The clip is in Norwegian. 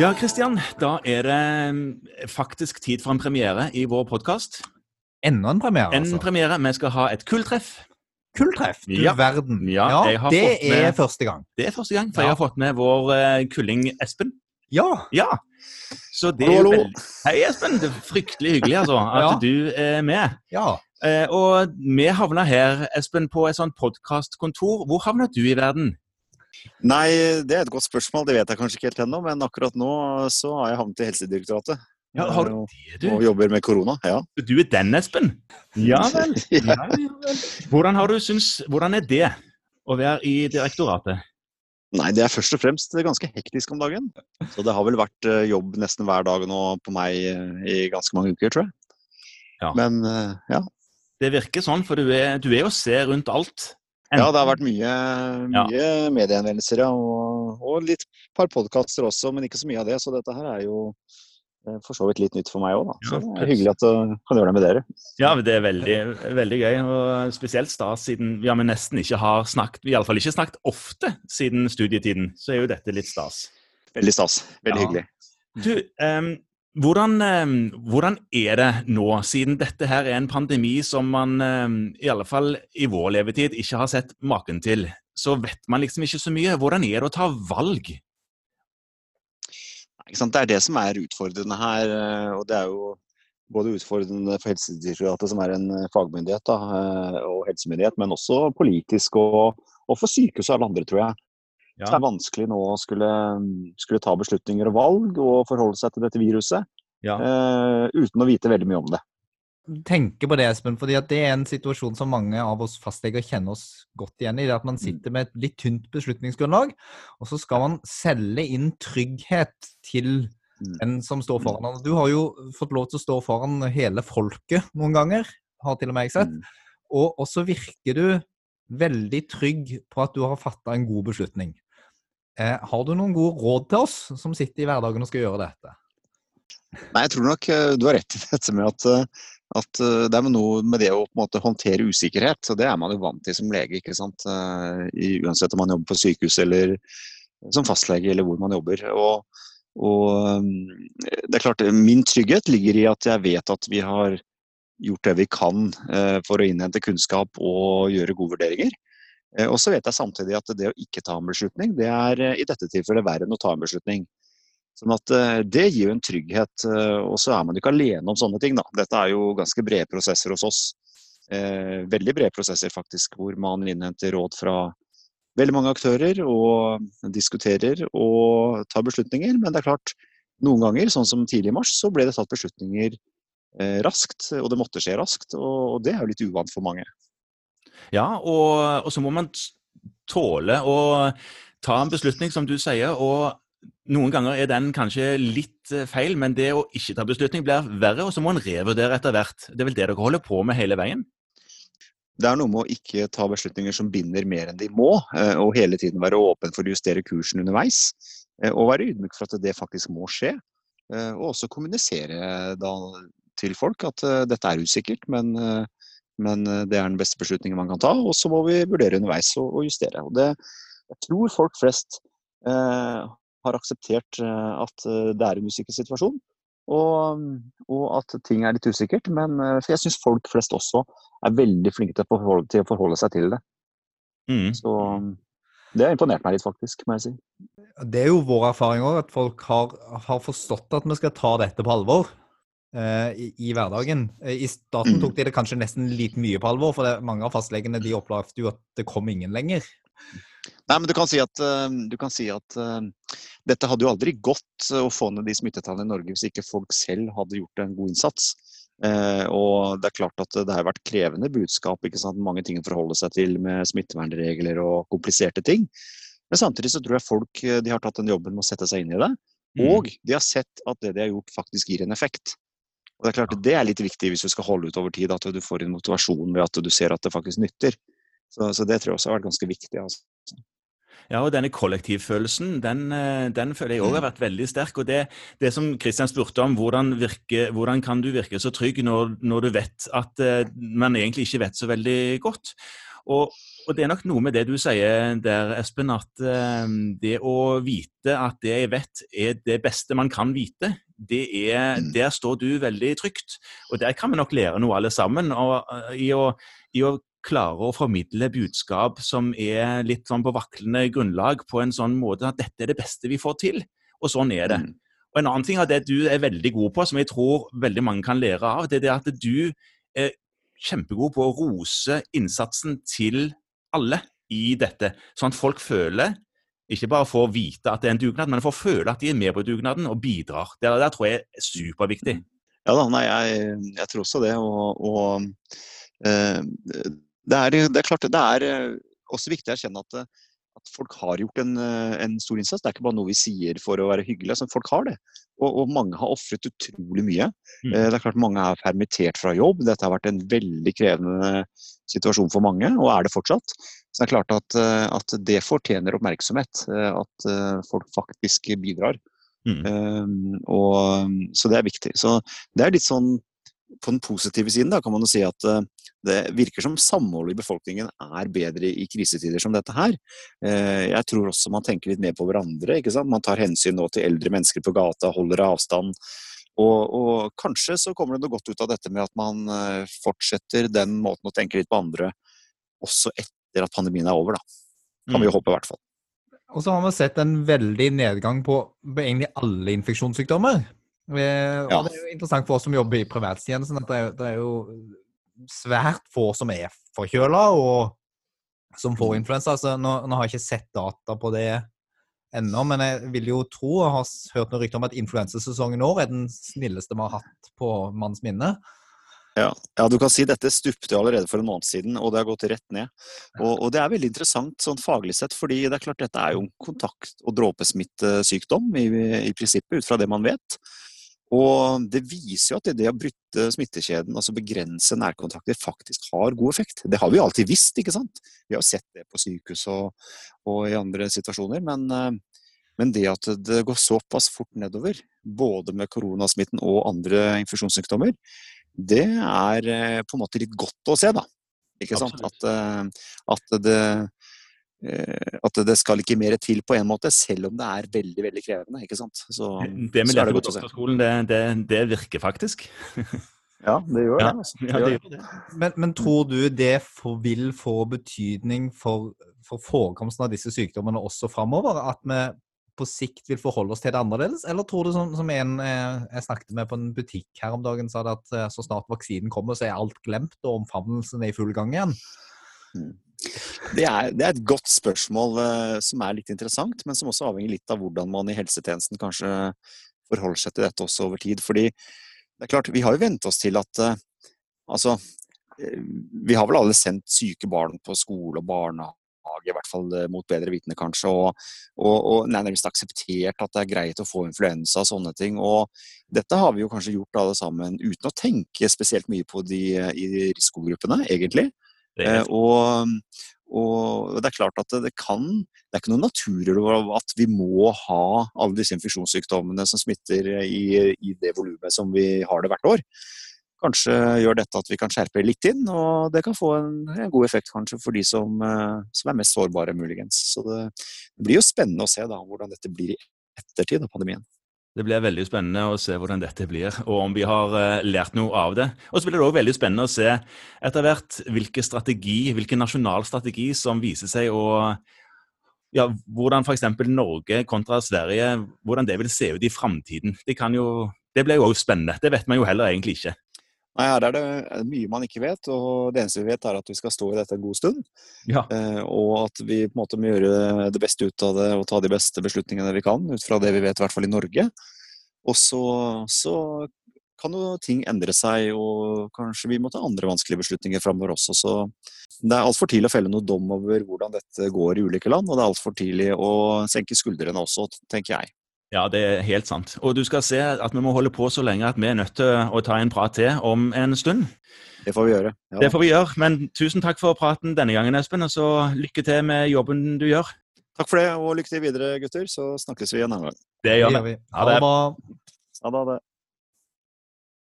Ja, Kristian, da er det eh, faktisk tid for en premiere i vår podkast. Enda en premiere, En altså. premiere. Vi skal ha et kulltreff. Kulltreff, du Ja. verden. Ja, ja det med- er første gang. Det er første gang, for Ja. jeg har fått med vår uh, kulling Espen. Ja. Ja. Så det er jo. Hei, Espen. Det er fryktelig hyggelig altså, at du er med. ja. Uh, og vi havna her, Espen, på et sånt podkastkontor. Hvor havna du i verden? Nei, det er et godt spørsmål. Det vet jeg kanskje ikke helt ennå, men akkurat nå så har jeg havnet i Helsedirektoratet. Ja, har du det, det, og jobber med korona. Ja. Du er den, Espen? Ja vel. Ja. Ja, ja, vel. Hvordan, har du syns, hvordan er det å være i direktoratet? Nei, det er først og fremst ganske hektisk om dagen. Så det har vel vært eh, jobb nesten hver dag nå på meg eh, i ganske mange uker, tror jeg. Ja. Men eh, ja. Det virker sånn, for du er, du er jo se rundt alt. Ja, det har vært mye, mye mediehenvendelser, ja. Og, og litt par podkaster også, men ikke så mye av det. Så dette her er jo eh, for så vidt litt nytt for meg òg, da. Så det er hyggelig at du kan gjøre det med dere. Ja, det er veldig, veldig gøy. Og spesielt stas siden ja, vi nesten ikke har snakket Vi har iallfall ikke snakket ofte siden studietiden, så er jo dette litt stas. Veldig stas. Veldig Ja. hyggelig. Du, em, hvordan, hvordan er det nå, siden dette her er en pandemi som man i alle fall i vår levetid ikke har sett maken til? Så vet man liksom ikke så mye. Hvordan er det å ta valg? Det er det som er utfordrende her. eh, Og det er jo både utfordrende for Helsedirektoratet, som er en eh, fagmyndighet da, eh, og helsemyndighet, men også politisk og, og for sykehus og alle andre, tror jeg. Så det er vanskelig nå å skulle, skulle ta beslutninger og valg og forholde seg til dette viruset Ja. uh, uten å vite veldig mye om det. tenker på det, Espen, fordi at det er en situasjon som mange av oss fastleger kjenner oss godt igjen i. det At man sitter med et litt tynt beslutningsgrunnlag, og så skal man selge inn trygghet til Mm. den som står foran. Og Du har jo fått lov til å stå foran hele folket noen ganger, har til og med jeg sett. Mm. Og, og så virker du veldig trygg på at du har fatta en god beslutning. Eh, har du noen gode råd til oss som sitter i hverdagen og skal gjøre dette? Nei, jeg tror nok eh, du har rett i dette med at, eh, at eh, det er noe med det å måte håndtere usikkerhet. og Det er man jo vant til som lege, ikke sant. I- Uansett om man jobber på sykehus eller som fastlege eller hvor man jobber. Og, og det er klart, min trygghet ligger i at jeg vet at vi har gjort det vi kan for å innhente kunnskap og gjøre gode vurderinger. Eh, Og så vet jeg samtidig at det å ikke ta en beslutning, det er eh, i dette tilfellet verre enn å ta en beslutning. Sånn at eh, Det gir jo en trygghet, og så er man ikke alene om sånne ting. da. Dette er jo ganske brede prosesser hos oss. Veldig brede prosesser faktisk, hvor man innhenter råd fra veldig mange aktører og diskuterer og tar beslutninger. Men det er klart, noen ganger, sånn som tidlig i mars, så ble det tatt beslutninger raskt, og det måtte skje raskt. Og det er jo litt uvant for mange. Ja, og, og så må man tåle å ta en beslutning, som du sier. og noen ganger er den kanskje litt eh, feil, men det å ikke ta beslutning blir verre, og så må en revurdere etter hvert. Det er vel det dere holder på med hele veien? Det er noe med å ikke ta beslutninger som binder mer enn de må, eh, og hele tiden være åpen for å justere kursen underveis. eh, Og være ydmyk for at det faktisk må skje. Og også kommunisere til folk at dette er usikkert, men, men eh, det er den beste beslutningen man kan ta. Og så må vi vurdere underveis og, og justere. Og det, jeg tror folk flest eh, har akseptert eh, at eh, det er en usikker situasjon. Og, og at ting er litt usikkert. Men for jeg syns folk flest også er veldig flinke til å forholde, til å forholde seg til det. Mm. Så det har imponert meg litt, faktisk, må jeg si. Det er jo vår erfaring òg, at folk har, har forstått at vi skal ta dette på alvor i, i hverdagen. Eh, I starten Mm. tok de det kanskje nesten litt mye på alvor, for det, mange av fastlegene de opplevde jo at det kom ingen lenger. Nei, men du kan si at, eh, du kan si at uh, dette hadde jo aldri gått eh, å få ned de smittetallene i Norge hvis ikke folk selv hadde gjort en god innsats. Uh, og det er klart at det har vært krevende budskap, ikke sant? mange ting å forholde seg til med smittevernregler og kompliserte ting. Men samtidig så tror jeg folk eh, de har tatt den jobben med å sette seg inn i det. Mm. Og de har sett at det de har gjort faktisk gir en effekt. Og Det er klart det er litt viktig hvis du skal holde ut over tid, at du får en motivasjon ved at du ser at det faktisk nytter. Så, så det tror jeg også har vært ganske viktig. Altså. Ja, og denne kollektivfølelsen, den, eh, den føler jeg òg har vært veldig sterk. Og det, det som Kristian spurte om, hvordan, virke, hvordan kan du virke så trygg når, når du vet at eh, man egentlig ikke vet så veldig godt? Og, og, det er nok noe med det du sier der, Espen, at uh, det å vite at det jeg vet er det beste man kan vite, det er, mm. der står du veldig trygt. Og der kan vi nok lære noe alle sammen. Og, uh, i, å, i å klare å formidle budskap som er litt sånn på vaklende grunnlag, på en sånn måte at dette er det beste vi får til. Og sånn er det. Mm. Og En annen ting av det du er veldig god på, som jeg tror veldig mange kan lære av, det er det at du er kjempegod på å rose innsatsen til alle i dette. Sånn at folk føler, ikke bare får vite at det er en dugnad, men får føle at de er med på dugnaden og bidrar. Det, der tror jeg er superviktig. Ja da, nei, jeg, jeg tror også det. Og, og eh, det, er, det, er, klart det er eh, også viktig å erkjenne at at folk har gjort en, eh, en, stor innsats. Det er ikke bare noe vi sier for å være hyggelig. Altså, folk har det. Og, og mange har ofret utrolig mye. Mm. Eh, det er klart Mange er permittert fra jobb. Dette har vært en veldig krevende situasjon for mange, og er det fortsatt. Så det er klart at, eh, at det fortjener oppmerksomhet. At folk faktisk bidrar. Mm. Um, og, så det er viktig. Så det er litt sånn på den positive siden da, kan man jo si at uh, det virker som samholdet i befolkningen er bedre i krisetider som dette her. Uh, jeg tror også man tenker litt mer på hverandre. ikke sant? Man tar hensyn nå til eldre mennesker på gata, holder avstand. Og, og kanskje så kommer det noe godt ut av dette med at man uh, fortsetter den måten å tenke litt på andre også etter at pandemien er over. da. Kan vi jo mm. håpe, i hvert fall. Og så har vi sett en veldig nedgang på, på egentlig alle infeksjonssykdommer. Ja. Og det er jo interessant for oss som jobber i privattjenesten, at det er, det er, jo svært få som er forkjøla, og som får mm. influensa. Altså, nå, nå, har jeg ikke sett data på det ennå, men jeg vil jo tro, og har hørt noen rykter om at influensesesongen i år er den snilleste vi har hatt på manns minne. Ja, ja, du kan si dette stupte allerede for en måned siden, og det har gått rett ned. Og, og, det er veldig interessant sånn faglig sett, fordi det er klart dette er jo en kontakt- og dråpesmittesykdom i, i prinsippet, ut fra det man vet. Og det viser jo at det å bryte smittekjeden, altså begrense nærkontakter, faktisk har god effekt. Det har vi alltid visst, ikke sant. Vi har sett det på sykehus og, og i andre situasjoner. Men, eh, men, det at det går såpass fort nedover, både med koronasmitten og andre infeksjonssykdommer, det er eh, på en måte litt godt å se, da. Ikke sant? At, eh, at det at det skal ikke mer til på en måte, selv om det er veldig veldig krevende. ikke sant? Så, det med lærere på doktorskolen, det, det, det, virker faktisk. ja, det gjør det. Altså. Det gjør det. Men, men, tror du det for, vil få betydning for, for forekomsten av disse sykdommene også framover? At vi på sikt vil forholde oss til det annerledes? Eller tror du, som, som en eh, jeg snakket med på en butikk her om dagen, sa det at eh, så snart vaksinen kommer, så er alt glemt, og omfavnelsen er i full gang igjen? Mm. Det er, det er, et godt spørsmål uh, som er litt interessant, men som også avhenger litt av hvordan man i helsetjenesten kanskje forholder seg til dette også over tid. Fordi det er klart, vi har jo vent oss til at uh, altså uh, Vi har vel alle sendt syke barn på skole og barnehage, i hvert fall mot bedre vitende, kanskje, og, og, og nærmest akseptert at det er greit å få influensa og sånne ting. Og dette har vi jo kanskje gjort alle sammen uten å tenke spesielt mye på de i risikogruppene, egentlig. Eh, og, og, det er klart at det kan Det er ikke noen naturlov at vi må ha alle disse infeksjonssykdommene som smitter i, i det volumet som vi har det hvert år. Kanskje gjør dette at vi kan skjerpe litt inn, og det kan få en, en god effekt kanskje for de som, eh, som, er mest sårbare, muligens. Så det, det blir jo spennende å se da, hvordan dette blir i ettertid av pandemien. Det blir veldig spennende å se hvordan dette blir, og om vi har uh, lært noe av det. Og så blir det òg veldig spennende å se etter hvert hvilken strategi, hvilken nasjonal strategi som viser seg å ja, Hvordan f.eks. Norge kontra Sverige, hvordan det vil se ut i framtiden. Det, det blir jo òg spennende. Det vet man jo heller egentlig ikke. Nei, Her er det mye man ikke vet, og det eneste vi vet er at vi skal stå i dette en god stund. Ja. Eh, og at vi på en måte må gjøre det beste ut av det og ta de beste beslutningene vi kan, ut fra det vi vet, i hvert fall i Norge. Og så, så kan jo ting endre seg, og kanskje vi må ta andre vanskelige beslutninger framover også. Så det er altfor tidlig å felle noe dom over hvordan dette går i ulike land, og det er altfor tidlig å senke skuldrene også, tenker jeg. Ja, det er helt sant. Og du skal se at vi må holde på så lenge at vi er nødt til å ta en prat til om en stund. Det får vi gjøre. Ja. Det får vi gjøre. Men tusen takk for praten denne gangen, Espen. Og så lykke til med jobben du gjør. Takk for det, og lykke til videre, gutter. Så snakkes vi en annen gang. Det gjør vi. Ha det. Ha det.